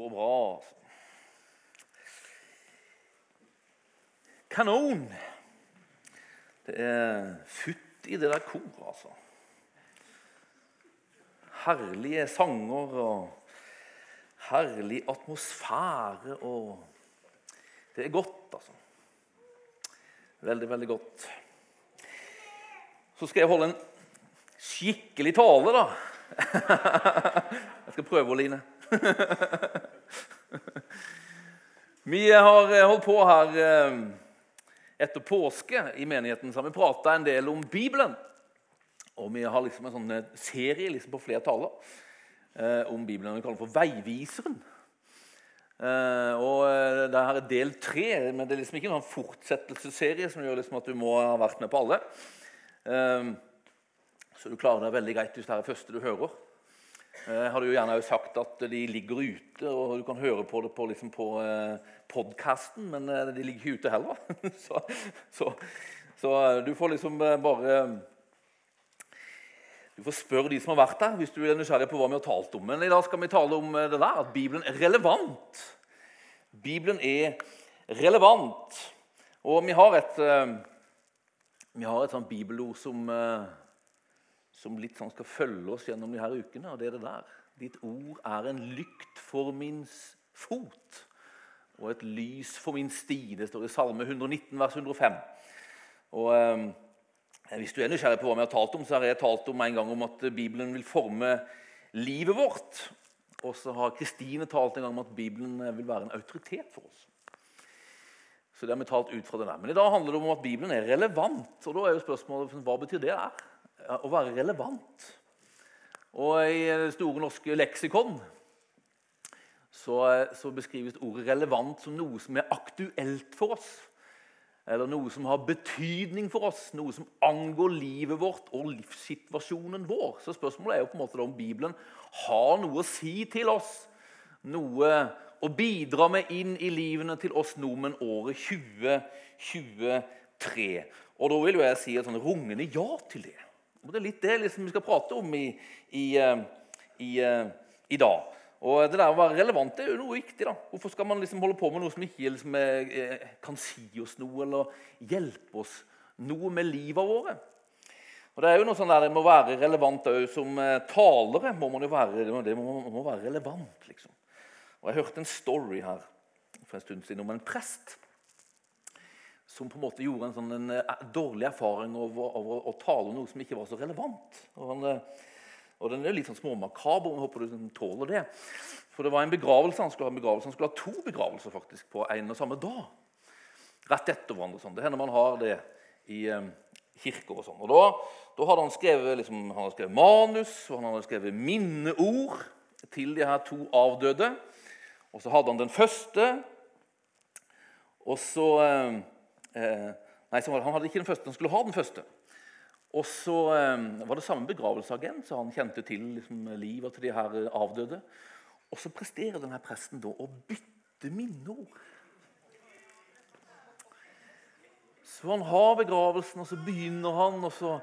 Så bra. Kanon! Det er futt i det der koret, altså. Herlige sanger og herlig atmosfære og Det er godt, altså. Veldig, veldig godt. Så skal jeg holde en skikkelig tale, da. Jeg skal prøve, Line. Vi har eh, holdt på her eh, etter påske i menigheten, så har vi prata en del om Bibelen. Og vi har liksom en sånn eh, serie liksom på flere taler om Bibelen. Vi kaller for Veiviseren. Og det her er del tre, men det er liksom ikke en sånn fortsettelsesserie som gjør liksom at du må ha vært med på alle. Så du klarer deg veldig greit hvis det er det første du hører. Jeg eh, hadde jo gjerne sagt at de ligger ute, og du kan høre på det på, liksom på eh, podkasten, men eh, de ligger ikke ute heller. så, så, så, du får liksom bare Du får spørre de som har vært der, hvis du er nysgjerrig på hva vi har talt om. Men i dag skal vi tale om det der, at Bibelen er relevant. Bibelen er relevant. Og vi har et, vi har et sånt bibelord som som litt sånn skal følge oss gjennom de her ukene. og det er det der. Ditt ord er en lykt for min fot og et lys for min sti. Det står i Salme 119, vers 105. Og eh, Hvis du er nysgjerrig på hva vi har talt om, så har jeg talt om en gang om at Bibelen vil forme livet vårt. Og så har Kristine talt en gang om at Bibelen vil være en autoritet for oss. Så det har vi talt ut fra det der. Men i dag handler det om at Bibelen er relevant. Og da er jo spørsmålet hva betyr det er? Å være relevant. Og I store norske leksikon så, så, beskrives ordet 'relevant' som noe som er aktuelt for oss. Eller noe som har betydning for oss, noe som angår livet vårt og livssituasjonen vår. Så spørsmålet er jo på en måte om Bibelen har noe å si til oss. Noe å bidra med inn i livene til oss nordmenn året 2023. Og da vil jo jeg si et sånn rungende ja til det. Og Det er litt det liksom vi skal prate om i, i, eh, i, eh, i, dag. Og Det der å være relevant det er jo noe viktig. da. Hvorfor skal man liksom holde på med noe som ikke liksom er, kan si oss noe eller hjelpe oss noe med livet vårt? Og Det er jo noe sånn der, det må være relevant òg som eh, talere. må man jo være, Det må, må være relevant, liksom. Og Jeg hørte en story her for en stund siden om en prest som på en måte gjorde en, sånn, en, eh, dårlig erfaring over, over, å tale om noe som ikke var så relevant. Og, han, eh, og Den er litt sånn småmakaber. Jeg håper du tåler det. For det var en begravelse, Han skulle ha begravelse, han skulle ha to begravelser faktisk på en og samme dag. Rett etter hverandre. Sånn. Det hender man har det i um, kirker. og sånn. Og Da, da hadde han skrevet, liksom, han hadde skrevet manus og han hadde skrevet minneord til de her to avdøde. Og så hadde han den første. Og så... Um, Eh, nei, Han hadde ikke den første, han skulle ha den første. Og så eh, var det samme begravelseagent, så han kjente til liksom, livet til de her avdøde. Og så presterer denne presten da å bytte minneord. Så han har begravelsen, og så begynner han, og så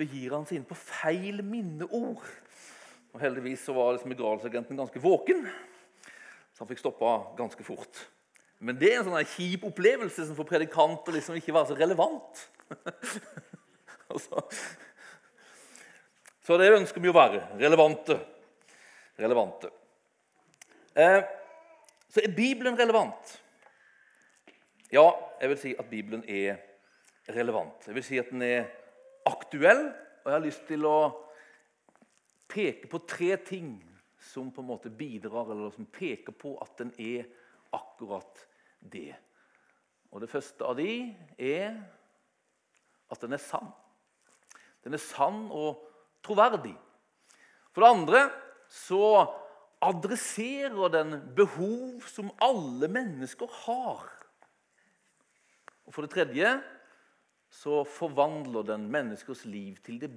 begir han seg inn på feil minneord. Og Heldigvis så var liksom begravelsesagenten ganske våken, så han fikk stoppa ganske fort. Men det er en sånn kjip opplevelse som for predikanter liksom ikke var så relevant. så, det ønsker vi å være. Relevante. Relevante. Eh, så er Bibelen relevant? Ja, jeg vil si at Bibelen er relevant. Jeg vil si at den er aktuell. Og jeg har lyst til å peke på tre ting som på en måte bidrar, eller som peker på at den er akkurat det. Og Det første av de er at den er sann. Den er sann og troverdig. For det andre så adresserer den behov som alle mennesker har. Og For det tredje så forvandler den menneskers liv til det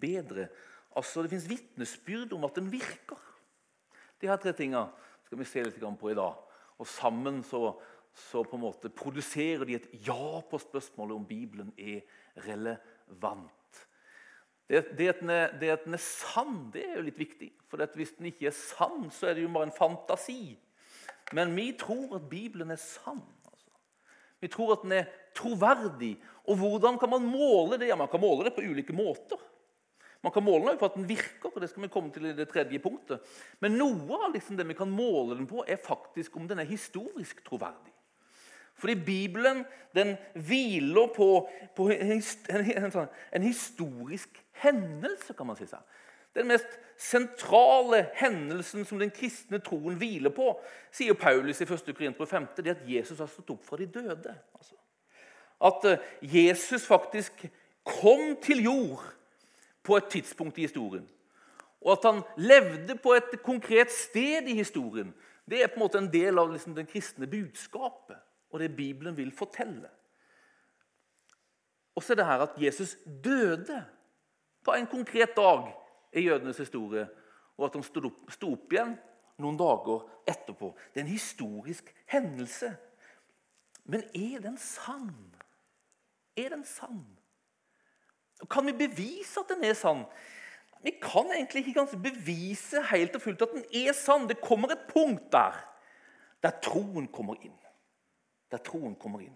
bedre. Altså Det fins vitnesbyrd om at den virker. De her tre tinga skal vi se litt på i dag. Og sammen så så på en måte produserer de et ja på spørsmålet om Bibelen er relevant. Det, det, at den er, sann, det er jo litt viktig. For hvis den ikke er sann, så er det jo bare en fantasi. Men vi tror at Bibelen er sann. Altså. Vi tror at den er troverdig. Og hvordan kan man måle det? Ja, Man kan måle det på ulike måter. Man kan måle den på at den virker, og det skal vi komme til i det tredje punktet. Men noe av liksom det vi kan måle den på, er faktisk om den er historisk troverdig. Fordi Bibelen den hviler på, på en, en, sånn, en, historisk hendelse, kan man si. seg. Den mest sentrale hendelsen som den kristne troen hviler på, sier Paulus i 1. Korinterbrev 5, det er at Jesus har stått opp fra de døde. Altså. At eh, Jesus faktisk kom til jord på et tidspunkt i historien. Og at han levde på et konkret sted i historien, det er på en måte en del av liksom, den kristne budskapet og det Bibelen vil fortelle. Og så er det her at Jesus døde på en konkret dag i jødenes historie, og at han sto opp, opp igjen noen dager etterpå. Det er en historisk hendelse. Men er den sann? Er den sann? Kan vi bevise at den er sann? Vi kan egentlig ikke bevise helt og fullt at den er sann. Det kommer et punkt der der troen kommer inn. Der troen kommer inn.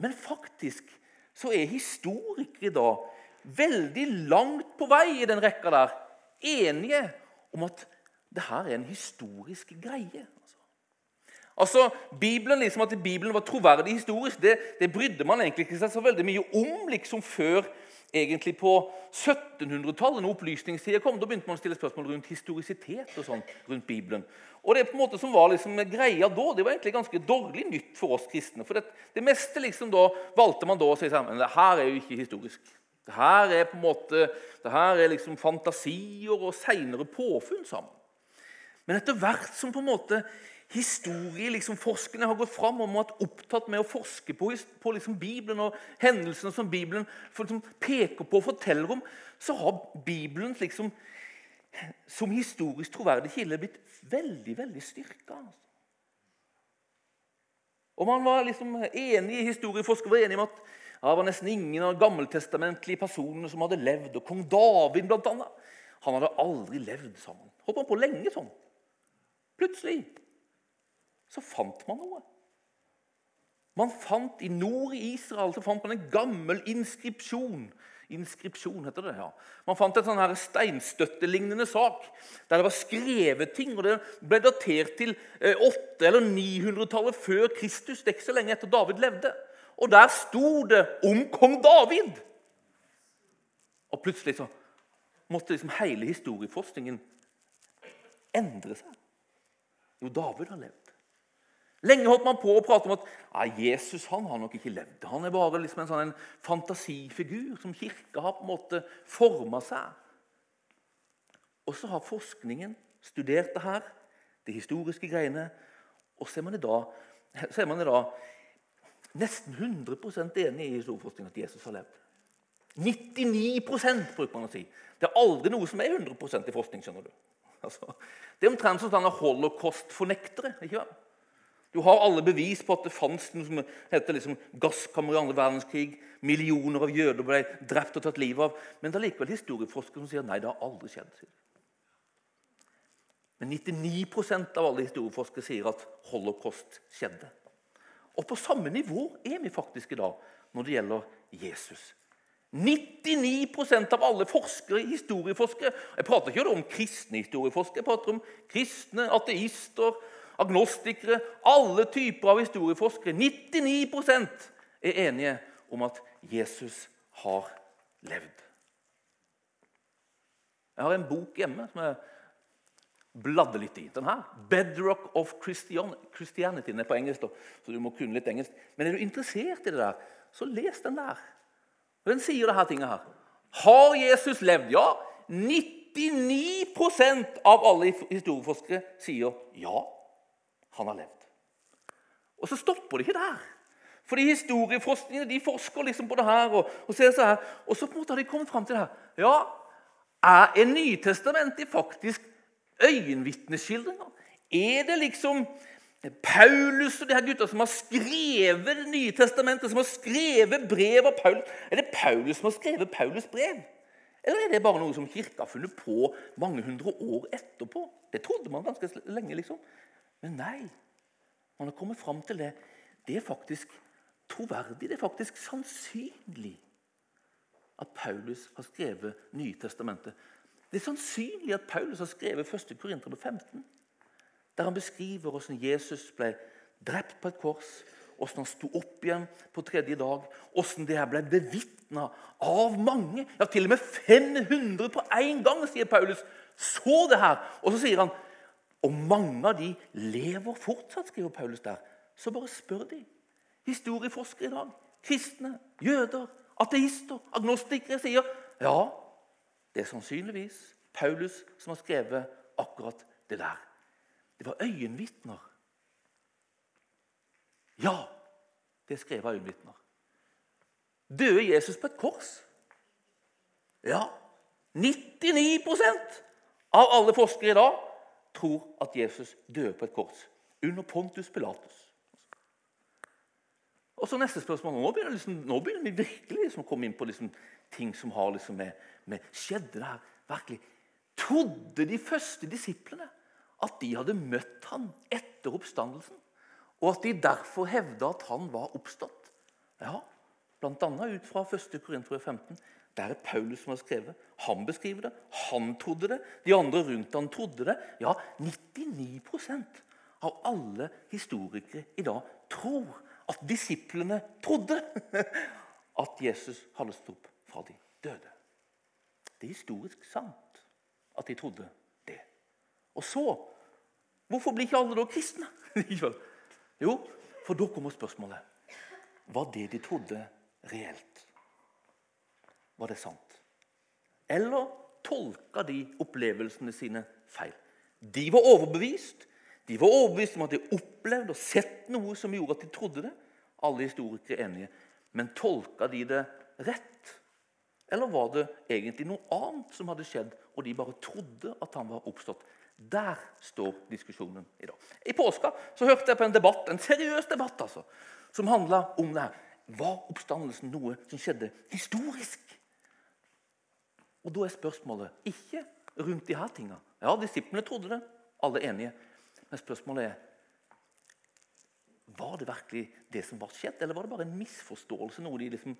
Men faktisk så er historikere i dag veldig langt på vei i den rekka der enige om at det her er en historisk greie. Altså, Bibelen, liksom At Bibelen var troverdig historisk, det, det brydde man egentlig ikke seg så veldig mye om liksom før egentlig på 1700-tallet, når opplysningstida kom. Da begynte man å stille spørsmål rundt historisitet og sånn rundt Bibelen. Og det på en måte som var liksom greia da, det var egentlig ganske dårlig nytt for oss kristne. For det, det meste liksom da valgte man da å si sammen men det her er jo ikke historisk. Det her er på en måte, det her er liksom fantasier og seinere påfunn sammen. Men etter hvert som på en måte historieforskerne liksom, har gått fram og vært opptatt med å forske på, på liksom Bibelen og hendelsene som Bibelen liksom, peker på og forteller om, så har Bibelen liksom, som historisk troverdig kilde blitt veldig veldig styrka. Altså. Og man var liksom enig, Historieforskere var enige om at ja, det var nesten ingen av gammeltestamentlige personene som hadde levd. Og Kong David, blant annet, han hadde aldri levd sammen. Holdt han på lenge sånn. Plutselig så fant man noe. Man fant I nord i Israel så fant man en gammel inskripsjon. Inskripsjon heter det, ja. Man fant en sånn steinstøttelignende sak der det var skrevet ting. og Det ble datert til 800- eh, eller 900-tallet før Kristus. Det er ikke så lenge etter David levde. Og der sto det om kong David! Og plutselig så måtte liksom hele historieforskningen endre seg. Jo, David har levd. Lenge holdt man på å prate om at ja, Jesus han har nok ikke levd. Han er bare liksom en sånn en fantasifigur som kirka har på en måte forma seg. Og så har forskningen studert det her, de historiske greiene, og så er man i dag, er man i dag nesten 100% enig i historieforskningen at Jesus har levd. 99% bruker man å si. Det er aldri noe som er 100% i forskning. skjønner du. Altså, det er omtrent som sånn holocaust-fornektere. ikke sant? Du har alle bevis på at det fantes noe som heter liksom gasskammer i andre verdenskrig. Millioner av jøder ble drept og tatt livet av. Men det er likevel historieforskere som sier nei, det har aldri skjedd. Men 99% av alle historieforskere sier at holocaust skjedde. Og på samme nivå er vi faktisk i dag når det gjelder Jesus. 99% av alle forskere, historieforskere Jeg prater ikke om kristne historieforskere, jeg prater om kristne ateister agnostikere, alle typer av historieforskere. 99% er enige om at Jesus har levd. Jeg har en bok hjemme som jeg bladde litt i. Den her, 'Bedrock of Christianity'. Den er på engelsk, så du må kunne litt engelsk. Men er du interessert i det der, så les den der. Den sier dette tinget her. Har Jesus levd? Ja. 99% av alle historieforskere sier ja han har levd. Og så stopper det ikke der. Fordi historieforskningene, de forsker liksom på det her. Og, og, ser så her, og så på en måte har de kommet fram til det her. Ja, er Nytestamentet faktisk øyenvitneskildringer? Er det liksom Paulus og de her gutta som har skrevet Det nye testamentet, som har skrevet brev av Paulus? Er det Paulus som har skrevet Paulus' brev? Eller er det bare noe som kirka har funnet på mange hundre år etterpå? Det trodde man ganske lenge. liksom. Men nei, man har kommet fram til det. Det er faktisk troverdig, det er faktisk sannsynlig at Paulus har skrevet Nytestamentet. Det er sannsynlig at Paulus har skrevet 1. Korinter 15, der han beskriver hvordan Jesus ble drept på et kors, hvordan han sto opp igjen på tredje dag, hvordan det her ble bevitna av mange. Ja, til og med 500 på én gang, sier Paulus. Så det her. Og så sier han og mange av de lever fortsatt, skriver Paulus der. Så bare spør de. Historieforskere i dag, kristne, jøder, ateister, agnostikere sier ja, det er sannsynligvis Paulus som har skrevet akkurat det der. Det var øyenvitner ja, det skrev øyenvitner. Døde Jesus på et kors? Ja. 99% av alle forskere i dag tror at Jesus døde på et kors under Pontus Pilatus. Og så neste spørsmål. Nå begynner, liksom, nå begynner vi virkelig liksom å komme inn på liksom, ting som har liksom med, med Skjedde det her virkelig? Trodde de første disiplene at de hadde møtt ham etter oppstandelsen? og at de derfor hevda at han var oppstått. Ja, Bl.a. ut fra 1. Korinter 15. Der er Paulus som har skrevet. Han beskriver det. Han trodde det. De andre rundt han trodde det. Ja, 99% av alle historikere i dag tror at disiplene trodde at Jesus hadde stått opp fra de døde. Det er historisk sant at de trodde det. Og så Hvorfor blir ikke alle da kristne? Jo, for da kommer spørsmålet Var det de trodde, reelt? Var det sant? Eller tolka de opplevelsene sine feil? De var overbevist. De var overbevist om at de opplevde og sett noe som gjorde at de trodde det. Alle historikere er enige. Men tolka de det rett? Eller var det egentlig noe annet som hadde skjedd, og de bare trodde at han var oppstått? Der står diskusjonen i dag. I påska så hørte jeg på en debatt, en seriøs debatt altså, som handla om det her. Var oppstandelsen noe som skjedde historisk? Og Da er spørsmålet ikke rundt de her tinga. Ja, disiplene trodde det. Alle er enige. Men spørsmålet er var det virkelig det som var skjedd, eller var det bare en misforståelse? Noe de liksom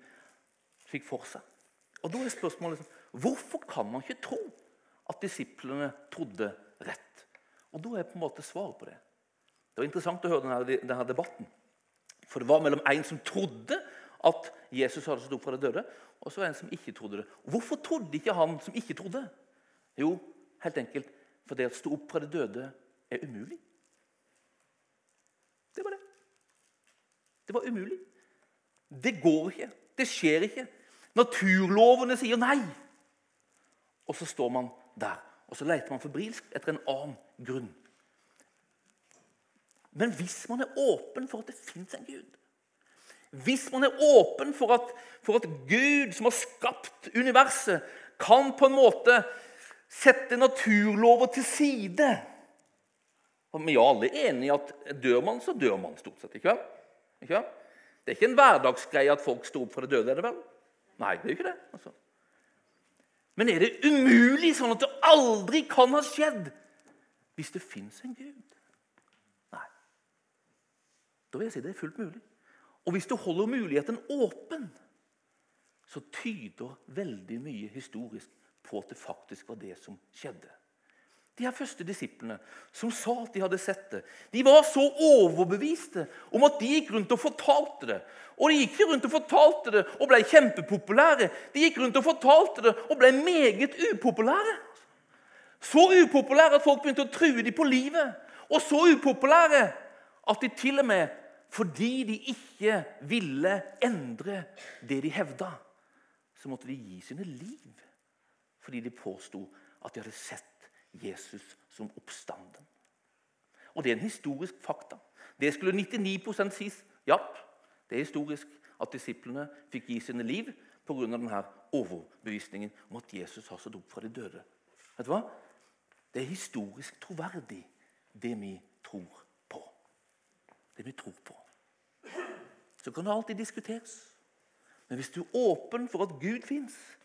fikk for seg? Og da er spørsmålet liksom, Hvorfor kan man ikke tro at disiplene trodde rett. Og Da er på en måte svaret på det. Det var interessant å høre denne, denne debatten. For det var mellom en som trodde at Jesus hadde stått fra de døde, og så var det en som ikke trodde det. Hvorfor trodde ikke han som ikke trodde? Jo, helt enkelt fordi å stå opp fra de døde er umulig. Det var det. Det var umulig. Det går ikke. Det skjer ikke. Naturlovene sier nei. Og så står man der og så leter man febrilsk etter en annen grunn. Men hvis man er åpen for at det fins en Gud Hvis man er åpen for at, for at Gud, som har skapt universet, kan på en måte sette naturlover til side Vi er alle enige i at dør man, så dør man stort sett. ikke vel? Ikke vel? Det er ikke en hverdagsgreie at folk står opp for det døde. er det vel? Nei, det er ikke det. altså. Men er det umulig sånn at det aldri kan ha skjedd hvis det fins en Gud? Nei. Da vil jeg si det er fullt mulig. Og hvis du holder muligheten åpen, så tyder veldig mye historisk på at det faktisk var det som skjedde. De her første disiplene som sa at de hadde sett det, de var så overbeviste om at de gikk rundt og fortalte det. Og de gikk rundt og fortalte det og ble kjempepopulære. De gikk rundt og fortalte det og ble meget upopulære. Så upopulære at folk begynte å true dem på livet. Og så upopulære at de til og med, fordi de ikke ville endre det de hevda, så måtte de gi sine liv fordi de påsto at de hadde sett Jesus som oppstanden. Og Det er en historisk fakta. Det skulle 99% sies. Ja, det er historisk at disiplene fikk gi sine liv pga. denne overbevisningen om at Jesus har stått opp fra de døde. Vet du hva? Det er historisk troverdig, det vi tror. Det vi tror på. Så kan det alltid diskuteres. Men hvis du er åpen for at Gud fins,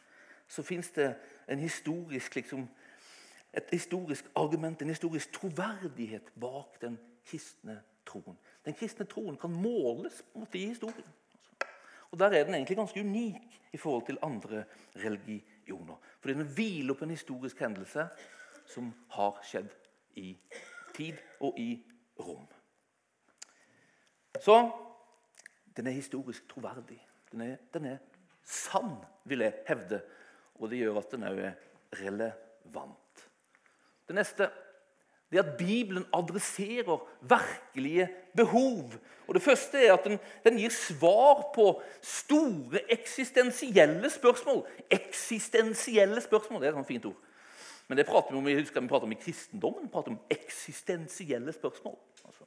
så fins det historisk liksom, et historisk argument, en historisk troverdighet bak den kristne troen. Den kristne troen kan måles på en måte i historien. Og Der er den egentlig ganske unik i forhold til andre religioner. Fordi den hviler på en historisk hendelse som har skjedd i tid og i rom. Så den er historisk troverdig. Den er, den er sann, vil jeg hevde. Og det gjør at den òg er relevant. Det neste det er at Bibelen adresserer virkelige behov. Og Det første er at den, den, gir svar på store eksistensielle spørsmål. Eksistensielle spørsmål, det er et sånt fint ord. Men det prater vi om, jeg husker vi prater om i kristendommen. Vi prater om eksistensielle spørsmål. Altså.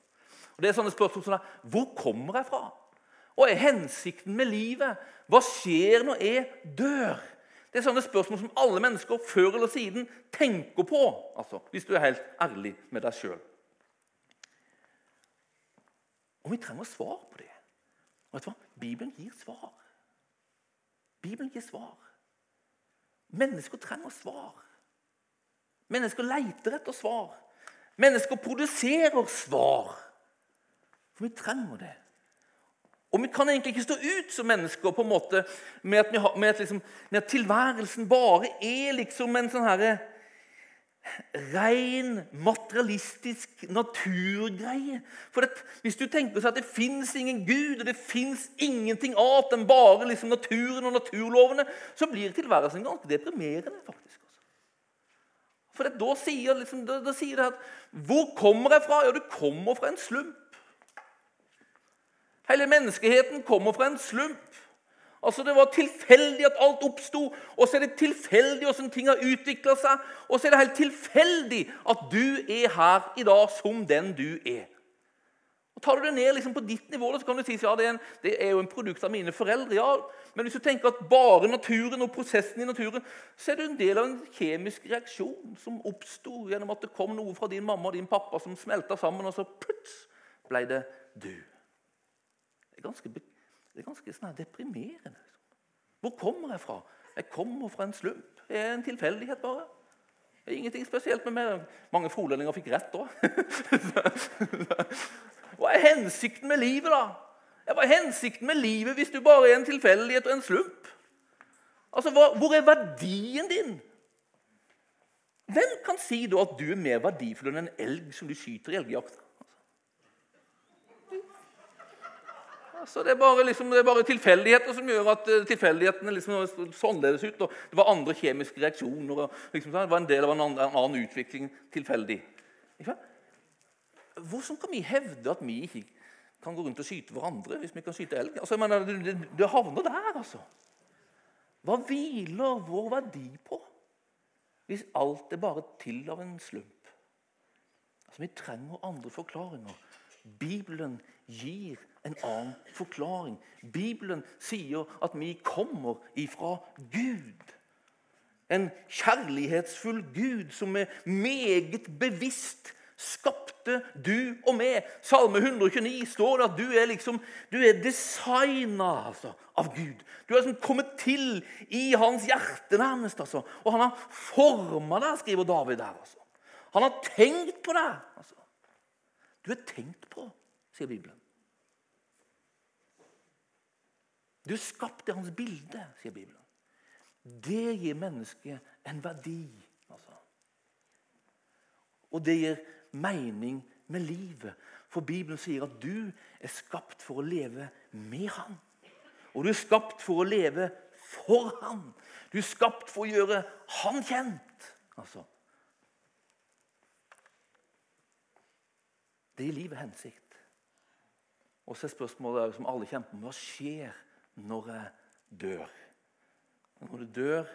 Og det er sånne spørsmål som er, Hvor kommer jeg fra? Hva er hensikten med livet? Hva skjer når jeg dør? Det er sånne spørsmål som alle mennesker før eller siden tenker på. Altså, hvis du er helt ærlig med deg sjøl. Og vi trenger svar på det. Og vet du hva? Bibelen gir svar. Bibelen gir svar. Mennesker trenger svar. Mennesker leter etter svar. Mennesker produserer svar. For vi trenger det. Og vi kan egentlig ikke stå ut som mennesker på en måte med at, har, med at, liksom, med at tilværelsen bare er liksom en sånn herre ren materialistisk naturgreie. For at, Hvis du tenker seg at det fins ingen Gud og det fins ingenting annet enn bare liksom naturen og naturlovene, så blir tilværelsen ganske deprimerende. faktisk. Altså. For da, sier, liksom, da, da sier det at Hvor kommer jeg fra? Ja, du kommer fra en slump. Hele menneskeheten kommer fra en slump. Altså Det var tilfeldig at alt oppsto, og så er det tilfeldig hvordan ting har utvikla seg. Og så er det helt tilfeldig at du er her i dag som den du er. Og Tar du det ned liksom på ditt nivå, så kan du si ja, det, er en, det er jo en produkt av mine foreldre. ja, Men hvis du tenker at bare naturen og prosessen i naturen, så er det en del av en kjemisk reaksjon som oppsto gjennom at det kom noe fra din mamma og din pappa som smelta sammen, og så plutselig ble det du er ganske, det er ganske sånn deprimerende. Liksom. Hvor kommer jeg fra? Jeg kommer fra en slump. Det er en tilfeldighet, bare. Det er ingenting spesielt med meg. Mange frolendinger fikk rett da. Hva er hensikten med livet, da? Hva er hensikten med livet hvis du bare er en tilfeldighet og en slump? Altså, Hvor er verdien din? Hvem kan si da at du er mer verdifull enn en elg som du skyter i elgjakt? Så Det er bare, liksom, det er bare tilfeldigheter som gjør at uh, tilfeldighetene liksom så annerledes ut. og Det var andre kjemiske reaksjoner. og liksom, Det var en del av en annen, en annen utvikling tilfeldig. Hvordan kan vi hevde at vi ikke kan gå rundt og skyte hverandre hvis vi kan skyte elg? Altså, mener, det, det havner der, altså. Hva hviler vår verdi på hvis alt er bare til av en slump? Altså, Vi trenger andre forklaringer. Bibelen gir en annen forklaring. Bibelen sier at vi kommer ifra Gud. En kjærlighetsfull Gud som er meget bevisst skapte du og meg. Salme 129 står det at du er liksom, er designa altså, av Gud. Du er liksom kommet til i hans hjerte, nærmest. altså. Og han har forma deg, skriver David der. altså. Han har tenkt på deg. altså. Du er tenkt på, sier Bibelen. Du skapte hans bilde, sier Bibelen. Det gir mennesket en verdi. Altså. Og det gir mening med livet. For Bibelen sier at du er skapt for å leve med Han. Og du er skapt for å leve for Han. Du er skapt for å gjøre Han kjent. Altså. Det gir livet hensikt. Og så er spørsmålet som alle kjemper med hva skjer når jeg dør. Når du dør,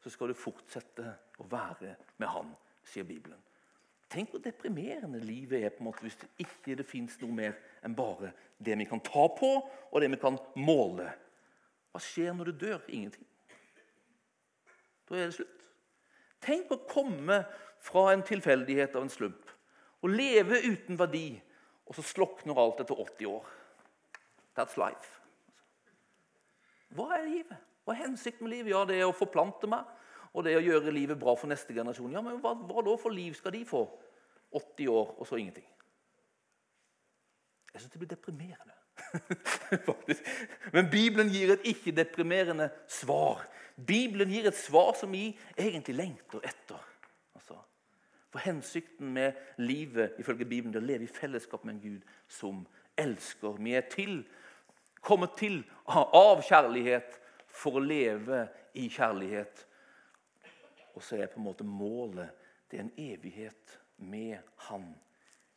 så skal du fortsette å være med Han, sier Bibelen. Tenk hvor deprimerende livet er på en måte hvis det ikke det fins noe mer enn bare det vi kan ta på, og det vi kan måle. Hva skjer når du dør? Ingenting. Da er det slutt. Tenk å komme fra en tilfeldighet av en slump og leve uten verdi, og så slokner alt etter 80 år. That's life. Hva er livet? Hva er hensikten med livet? Ja, Det er å forplante meg. Og det å gjøre livet bra for neste generasjon. Ja, men hva, hva da for liv skal de få? 80 år, og så ingenting. Jeg syns det blir deprimerende. Men Bibelen gir et ikke-deprimerende svar. Bibelen gir et svar som vi egentlig lengter etter. Altså, for hensikten med livet ifølge Bibelen er å leve i fellesskap med en Gud som elsker. Vi er til, kommet til av kjærlighet for å leve i kjærlighet. Og så er på en måte målet det er en evighet med Han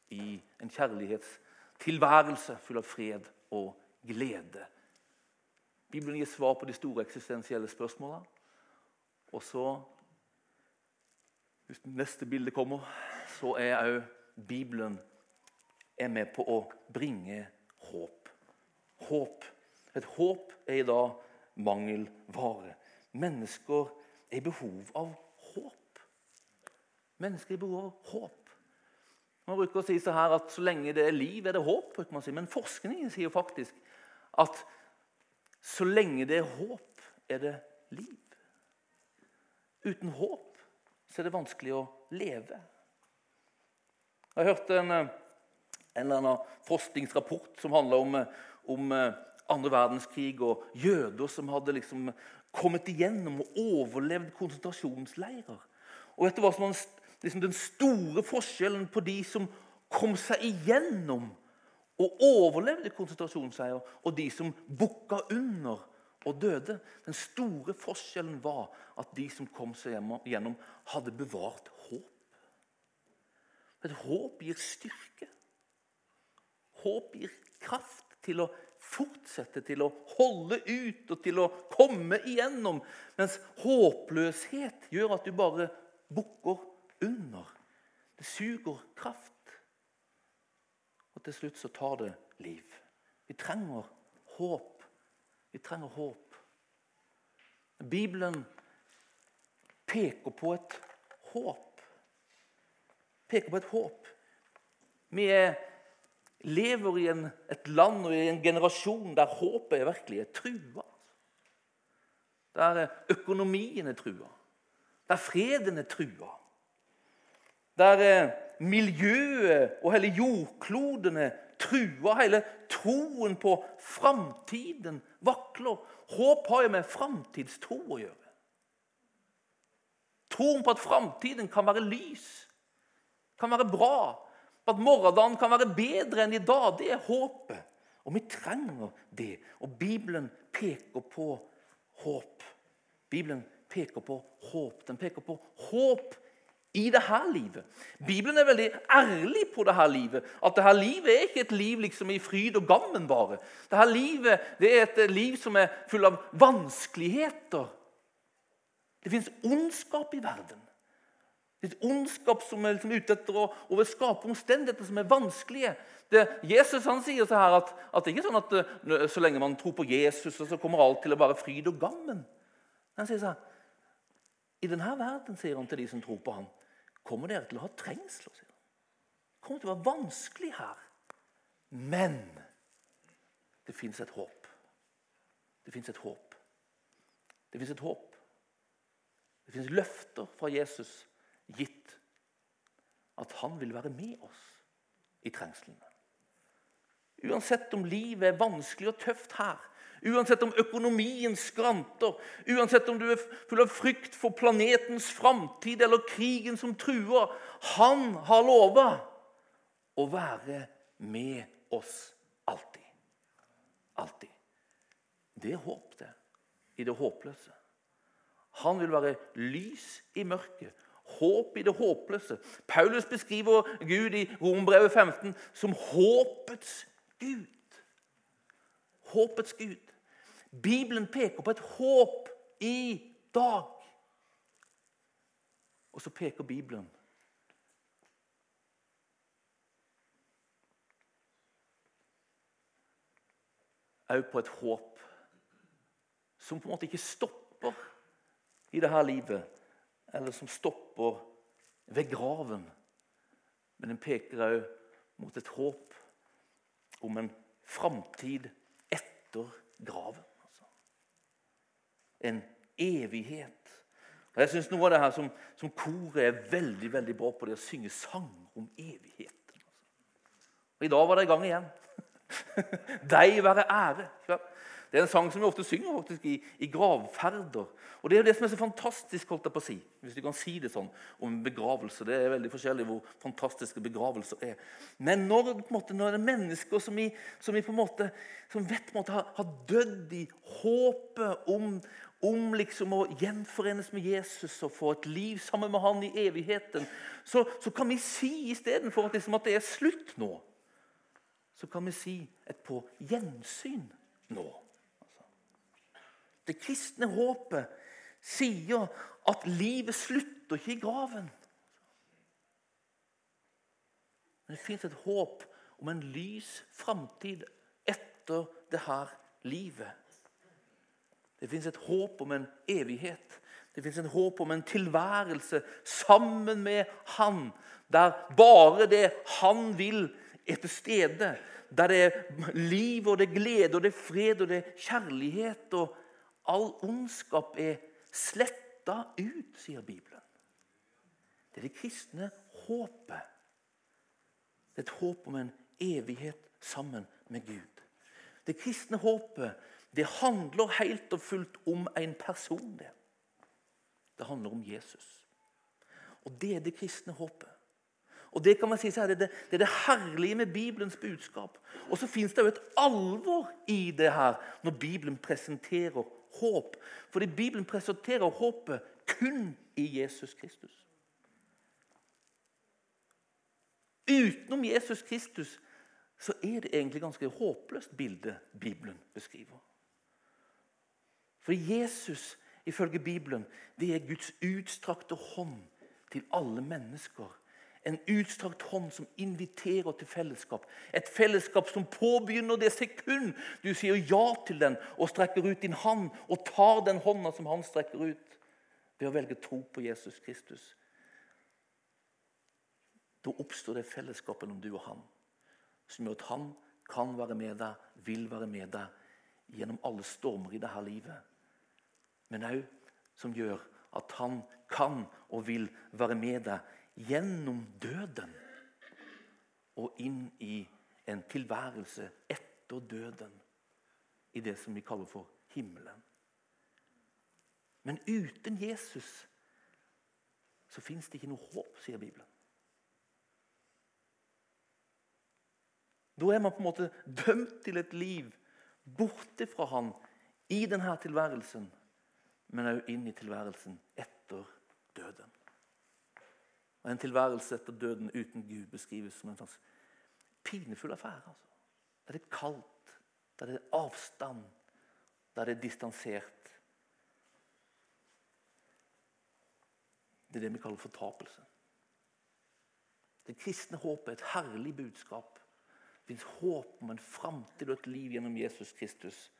i en kjærlighetstilværelse full av fred og glede. Bibelen gir svar på de store eksistensielle spørsmålene. Og så, hvis neste bilde kommer, så er òg Bibelen er med på å bringe håp. Håp. Et håp er i dag mangelvare. Mennesker er i behov av håp. Mennesker er i behov av håp. Man bruker å si så her at så lenge det er liv, er det håp. bruker man si. Men forskningen sier faktisk at så lenge det er håp, er det liv. Uten håp så er det vanskelig å leve. Jeg hørte en, en eller annen forskningsrapport som handler om, om andre verdenskrig og jøder som hadde liksom kommet igjennom og overlevd konsentrasjonsleirer. Og som var liksom den store forskjellen på de som kom seg igjennom og overlevde konsentrasjonsleirer, og de som bukka under og døde? Den store forskjellen var at de som kom seg igjennom, hadde bevart håp. Et håp gir styrke. Håp gir kraft til å fortsette til å holde ut og til å komme igjennom. Mens håpløshet gjør at du bare bukker under. Det suger kraft. Og til slutt så tar det liv. Vi trenger håp. Vi trenger håp. Bibelen peker på et håp. Peker på et håp. Vi er lever i en, et land og i en generasjon der håpet er virkelig er trua. Der økonomien er trua. Der freden er trua. Der miljøet og hele jordkloden er trua. Hele troen på framtiden vakler. Håp har jo med framtidstro å gjøre. Troen på at framtiden kan være lys, kan være bra, at morgendagen kan være bedre enn i dag, det er håpet. Og vi trenger det. Og Bibelen peker på håp. Bibelen peker på håp. Den peker på håp i dette livet. Bibelen er veldig ærlig på dette livet. At dette livet er ikke et liv liksom i fryd og gammen bare. Dette livet det er et liv som er full av vanskeligheter. Det fins ondskap i verden. Litt ondskap som er liksom ute etter å, å skape omstendigheter som er vanskelige. Det, Jesus han sier så her at, at det er sånn at uh, så lenge man tror på Jesus, så kommer alt til å være fryd og gammen. Han sier sånn, I denne verden sier han til de som tror på ham, kommer dere til å ha trengsler. sier han. Det kommer til å være vanskelig her. Men det fins et håp. Det fins et håp. Det fins et håp. Det fins løfter fra Jesus gitt at han vil være med oss i trengslene. Uansett om livet er vanskelig og tøft her, uansett om økonomien skranter, uansett om du er full av frykt for planetens framtid eller krigen som truer Han har lova å være med oss alltid. Alltid. Det er håp, det. I det håpløse. Han vil være lys i mørket Håp i det håpløse. Paulus beskriver Gud i Rombrevet 15 som håpets Gud. Håpets Gud. Bibelen peker på et håp i dag. Og så peker Bibelen òg på et håp som på en måte ikke stopper i dette livet eller som stopper ved graven. Men den peker òg mot et håp om en framtid etter graven. Altså. En evighet. Og Jeg syns noe av det her som, som koret er veldig veldig bra på, det å synge sanger om evigheten. Og I dag var det i gang igjen. Deg være ære. Det er en sang som vi ofte synger faktisk i, i, gravferder. Og Det er jo det som er så fantastisk, holdt jeg på å si, hvis du kan si det sånn, om begravelse. Det er veldig forskjellig hvor fantastiske begravelser er. Men når, måte, når det er mennesker som, i, som, i måte, som vet på en måte, har, har dødd i håpet om, om liksom å gjenforenes med Jesus og få et liv sammen med han i evigheten, så, så kan vi si istedenfor at, liksom, at det er slutt nå, så kan vi si et på gjensyn nå. Det kristne håpet sier at livet slutter ikke i graven. Men det fins et håp om en lys framtid etter det her livet. Det fins et håp om en evighet. Det fins et håp om en tilværelse sammen med Han, der bare det Han vil, er til stede. Der det er liv og det er glede og det er fred og det er kjærlighet. og All ondskap er sletta ut, sier Bibelen. Det er det kristne håpet. Det er et håp om en evighet sammen med Gud. Det kristne håpet det handler helt og fullt om en person. Det Det handler om Jesus. Og Det er det kristne håpet. Og Det kan man si er det, det, er det herlige med Bibelens budskap. Og så fins det jo et alvor i det her når Bibelen presenterer håp. Fordi Bibelen presenterer håpet kun i Jesus Kristus. Utenom Jesus Kristus så er det egentlig ganske håpløst bilde Bibelen beskriver. For Jesus, ifølge Bibelen, det er Guds utstrakte hånd til alle mennesker en utstrakt hånd som inviterer til fellesskap. Et fellesskap som påbegynner det sekund du sier ja til den og strekker ut din hånd og tar den hånda som han strekker ut, ved å velge tro på Jesus Kristus. Da oppstår det fellesskapet mellom du og han, som gjør at han kan være med deg, vil være med deg gjennom alle stormer i dette livet. Men òg som gjør at han kan og vil være med deg gjennom døden og inn i en tilværelse etter døden. I det som vi kaller for himmelen. Men uten Jesus så fins det ikke noe håp, sier Bibelen. Da er man på en måte dømt til et liv borte fra Han i denne tilværelsen, men òg inn i tilværelsen etter døden. Og En tilværelse etter døden uten Gud beskrives som en slags pinefull affære. Altså. Der det er kaldt, der det er avstand, der det er distansert. Det er det vi kaller fortapelse. Det kristne håpet er et herlig budskap. Det fins håp om en framtid og et liv gjennom Jesus Kristus.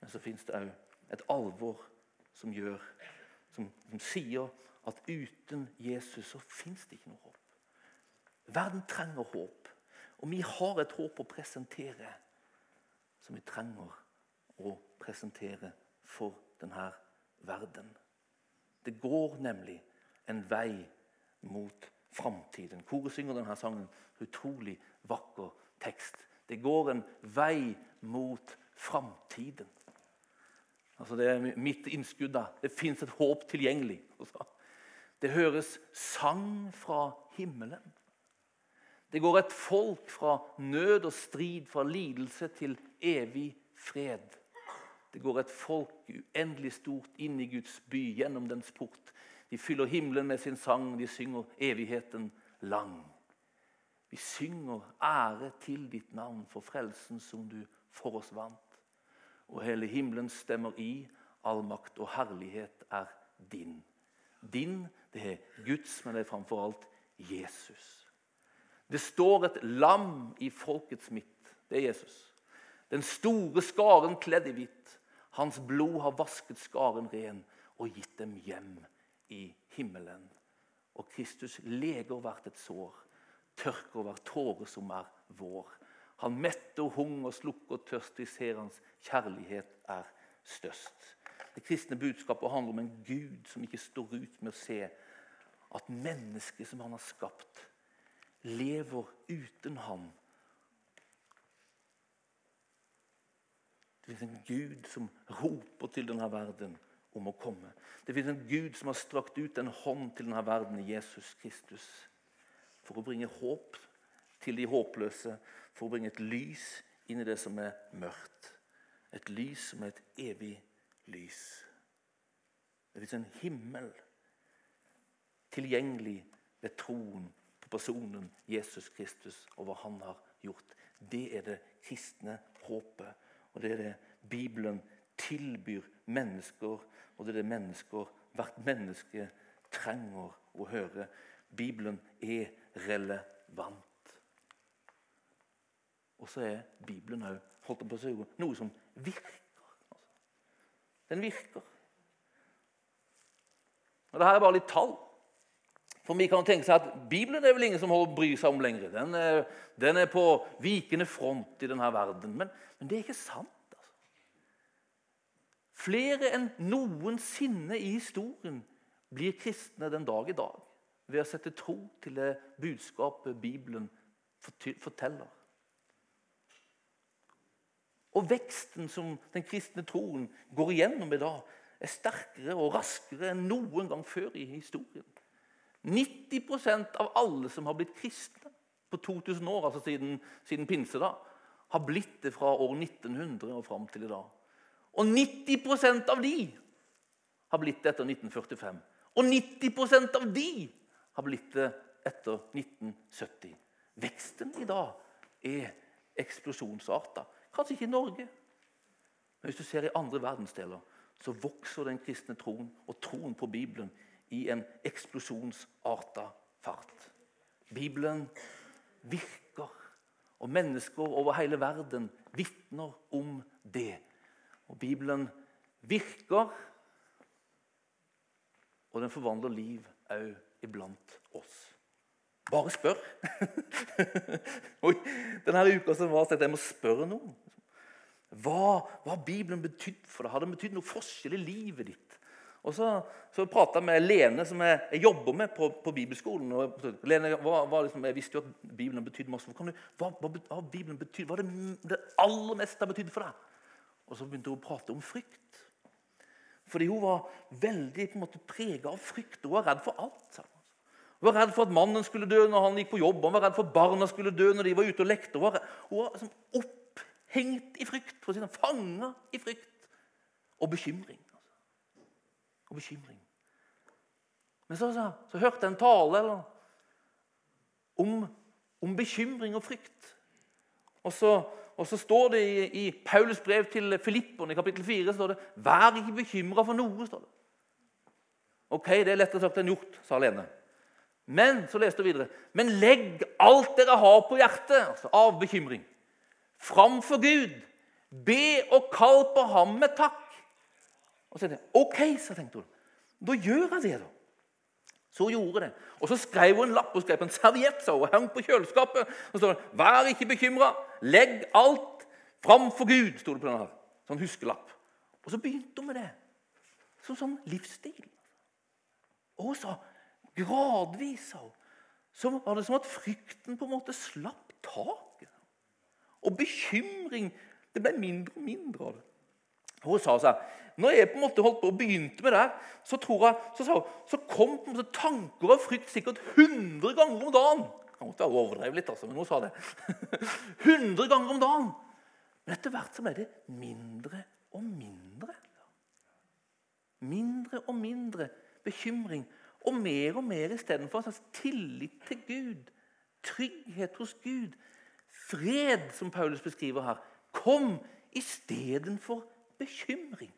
Men så fins det òg et alvor som gjør, som, som sier at uten Jesus så fins det ikke noe håp. Verden trenger håp. Og vi har et håp å presentere som vi trenger å presentere for denne verden. Det går nemlig en vei mot framtiden. Koret synger denne sangen. Utrolig vakker tekst. Det går en vei mot framtiden. Altså det er mitt innskudd. da. Det fins et håp tilgjengelig. Det høres sang fra himmelen. Det går et folk fra nød og strid, fra lidelse til evig fred. Det går et folk uendelig stort inn i Guds by, gjennom dens port. De fyller himmelen med sin sang, de synger evigheten lang. Vi synger ære til ditt navn for frelsen som du for oss vant. Og hele himmelen stemmer i, all makt og herlighet er din. Din det er Guds, men det er framfor alt Jesus. Det står et lam i folkets midt. Det er Jesus. Den store skaren kledd i hvitt. Hans blod har vasket skaren ren og gitt dem hjem i himmelen. Og Kristus leger hvert et sår, tørker hver tåre som er vår. Han metter hunger, slukker tørst, de ser hans kjærlighet er størst. Det kristne budskapet handler om en Gud som ikke står ut med å se at mennesket som han har skapt, lever uten ham. Det fins en Gud som roper til denne verden om å komme. Det fins en Gud som har strakt ut en hånd til denne verden Jesus Kristus for å bringe håp til de håpløse, for å bringe et lys inn i det som er mørkt. Et lys som er et evig lys. Det fins en himmel tilgjengelig ved troen på personen Jesus Kristus og hva han har gjort. Det er det kristne håpet, og det er det Bibelen tilbyr mennesker, og det er det mennesker, hvert menneske trenger å høre. Bibelen er relevant. Og så er Bibelen òg noe som virker. Den virker. Og Dette er bare litt tall. For vi kan tenke seg at Bibelen er vel ingen som holder bry seg om lenger. Den er, den er, på vikende front i denne verden. Men, men det er ikke sant. Altså. Flere enn noensinne i historien blir kristne den dag i dag ved å sette tro til det budskapet Bibelen forteller. Og veksten som den kristne troen går igjennom i dag, er sterkere og raskere enn noen gang før i historien. 90% av alle som har blitt kristne på 2000 år, altså siden, siden pinse, da, har blitt det fra år 1900 og fram til i dag. Og 90% av de har blitt det etter 1945. Og 90% av de har blitt det etter 1970. Veksten i dag er eksplosjonsarta. Kanskje ikke i Norge, men hvis du ser i andre verdensdeler, så vokser den kristne troen og troen på Bibelen i en eksplosjonsarta fart. Bibelen virker, og mennesker over hele verden vitner om det. Og Bibelen virker, og den forvandler liv òg iblant oss. Bare spør. Oi, denne uka som var, så jeg må spørre noen. Hva har Bibelen betydd for deg? Har den betydd noe forskjell i livet ditt? Og Så, så prata jeg med Lene, som jeg, jeg jobber med på, på bibelskolen. Og, Lene, hva, hva liksom, Jeg visste jo at Bibelen betydde masse. Du, hva, hva, hva Bibelen betyr, hva det, det aller meste har betydd for deg? Og Så begynte hun å prate om frykt. Fordi hun var veldig på prega av frykt. Hun var redd for alt. Hun var redd for at mannen skulle dø når han gikk på jobb. Hun var redd for at barna skulle dø når de var ute og lekte. Hun var, hun var liksom opphengt i frykt, for å si fanga i frykt og bekymring. Og bekymring. Men så, så, så, hørte jeg en tale eller, om, om bekymring og frykt. Og så, og så står det i, i Paulus brev til Filipperne i kapittel 4 står det, 'Vær ikke bekymra for noe'. står det. Ok, det er lettere sagt enn gjort, sa Lene. Men så leste hun videre, men legg alt dere har på hjertet altså av bekymring, framfor Gud. Be og kall på ham med takk. Og så tenkte jeg, ok, så tenkte hun. Da gjør jeg det, da. Så hun gjorde det. Og så skrev hun en lapp og skrev på en serviett så hun hang på kjøleskapet. Og så står det 'Vær ikke bekymra. Legg alt framfor Gud', sto det på denne. Sånn huskelapp. Og så begynte hun med det som sånn livsstil. Og hun sa gradvis så var det som at frykten på en måte slapp taket. Og bekymring det ble mindre og mindre av det. Hun sa seg, når jeg på en måte holdt på og begynte med det, så, tror jeg, så, så, så kom på en måte tanker og frykt sikkert 100 ganger om dagen. Jeg måtte overdrevet litt, altså, men hun sa det. 100 ganger om dagen. Men etter hvert så ble det mindre og mindre. Mindre og mindre bekymring. Og mer og mer istedenfor en slags tillit til Gud. Trygghet hos Gud. Fred, som Paulus beskriver her. Kom istedenfor bekymring.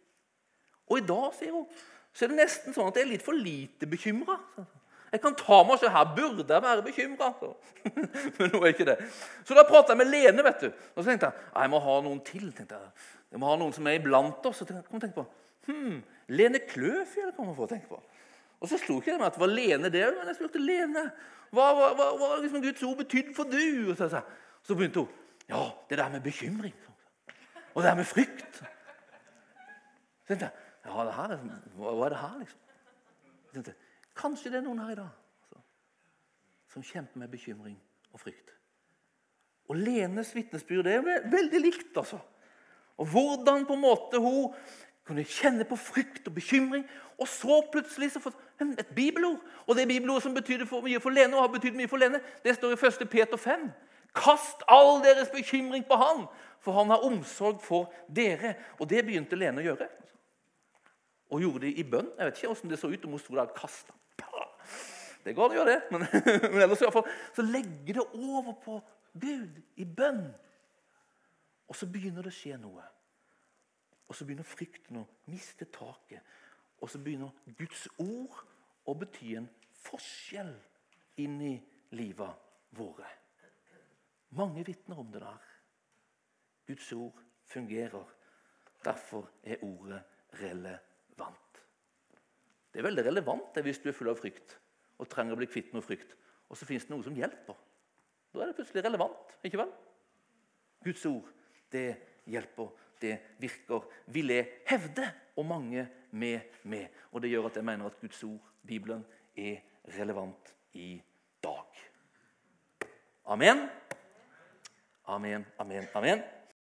Og i dag sier hun, så er det nesten sånn at jeg er litt for lite bekymra. Jeg kan ta meg selv, Her burde jeg være bekymra. Men nå er ikke det. Så da prata jeg med Lene. vet du. Og så tenkte jeg jeg må ha noen til. tenkte Jeg Jeg må ha noen som er iblant oss. Og kom tenk på, hmm, Lene Kløfjell kan man få tenke på. Og så slo ikke det med at det var Lene det, men jeg spurte Lene. Hva har liksom Guds ord betydde for du? Og så, så begynte hun. Ja, det der med bekymring. Og det der med frykt. Så tenkte jeg, Ja, det her, er- hva, er det her, liksom? Jeg tenkte, Kanskje det er noen her i dag altså, som kjemper med bekymring og frykt. Og Lenes vitnesbyrd er veldig likt. altså. Og Hvordan på en måte hun kunne kjenne på frykt og bekymring. Og så plutselig så fått et bibelord. Og det bibelordet som betydde for mye for Lene, og har betydd mye for Lene, det står i 1. Peter 5. Kast all deres bekymring på han, for han har omsorg for dere. Og det begynte Lene å gjøre. Og gjorde det i bønn. Jeg vet ikke hvordan det så ut om hun sto der og kasta. Det går an å gjøre det, men, men ellers i hvert fall, så legger det over på Gud i bønn. Og så begynner det å skje noe. Og så begynner frykten å miste taket. Og så begynner Guds ord å bety en forskjell inn i livet våre. Mange vitner om det der. Guds ord fungerer. Derfor er ordet relevant. Det er veldig relevant det hvis du er full av frykt og trenger å bli kvitt noe frykt. Og så fins det noe som hjelper. Da er det plutselig relevant. ikke vel? Guds ord, det hjelper, det virker, vil jeg hevde, og mange med meg. Og det gjør at jeg mener at Guds ord, Bibelen, er relevant i dag. Amen. Amen, amen, amen.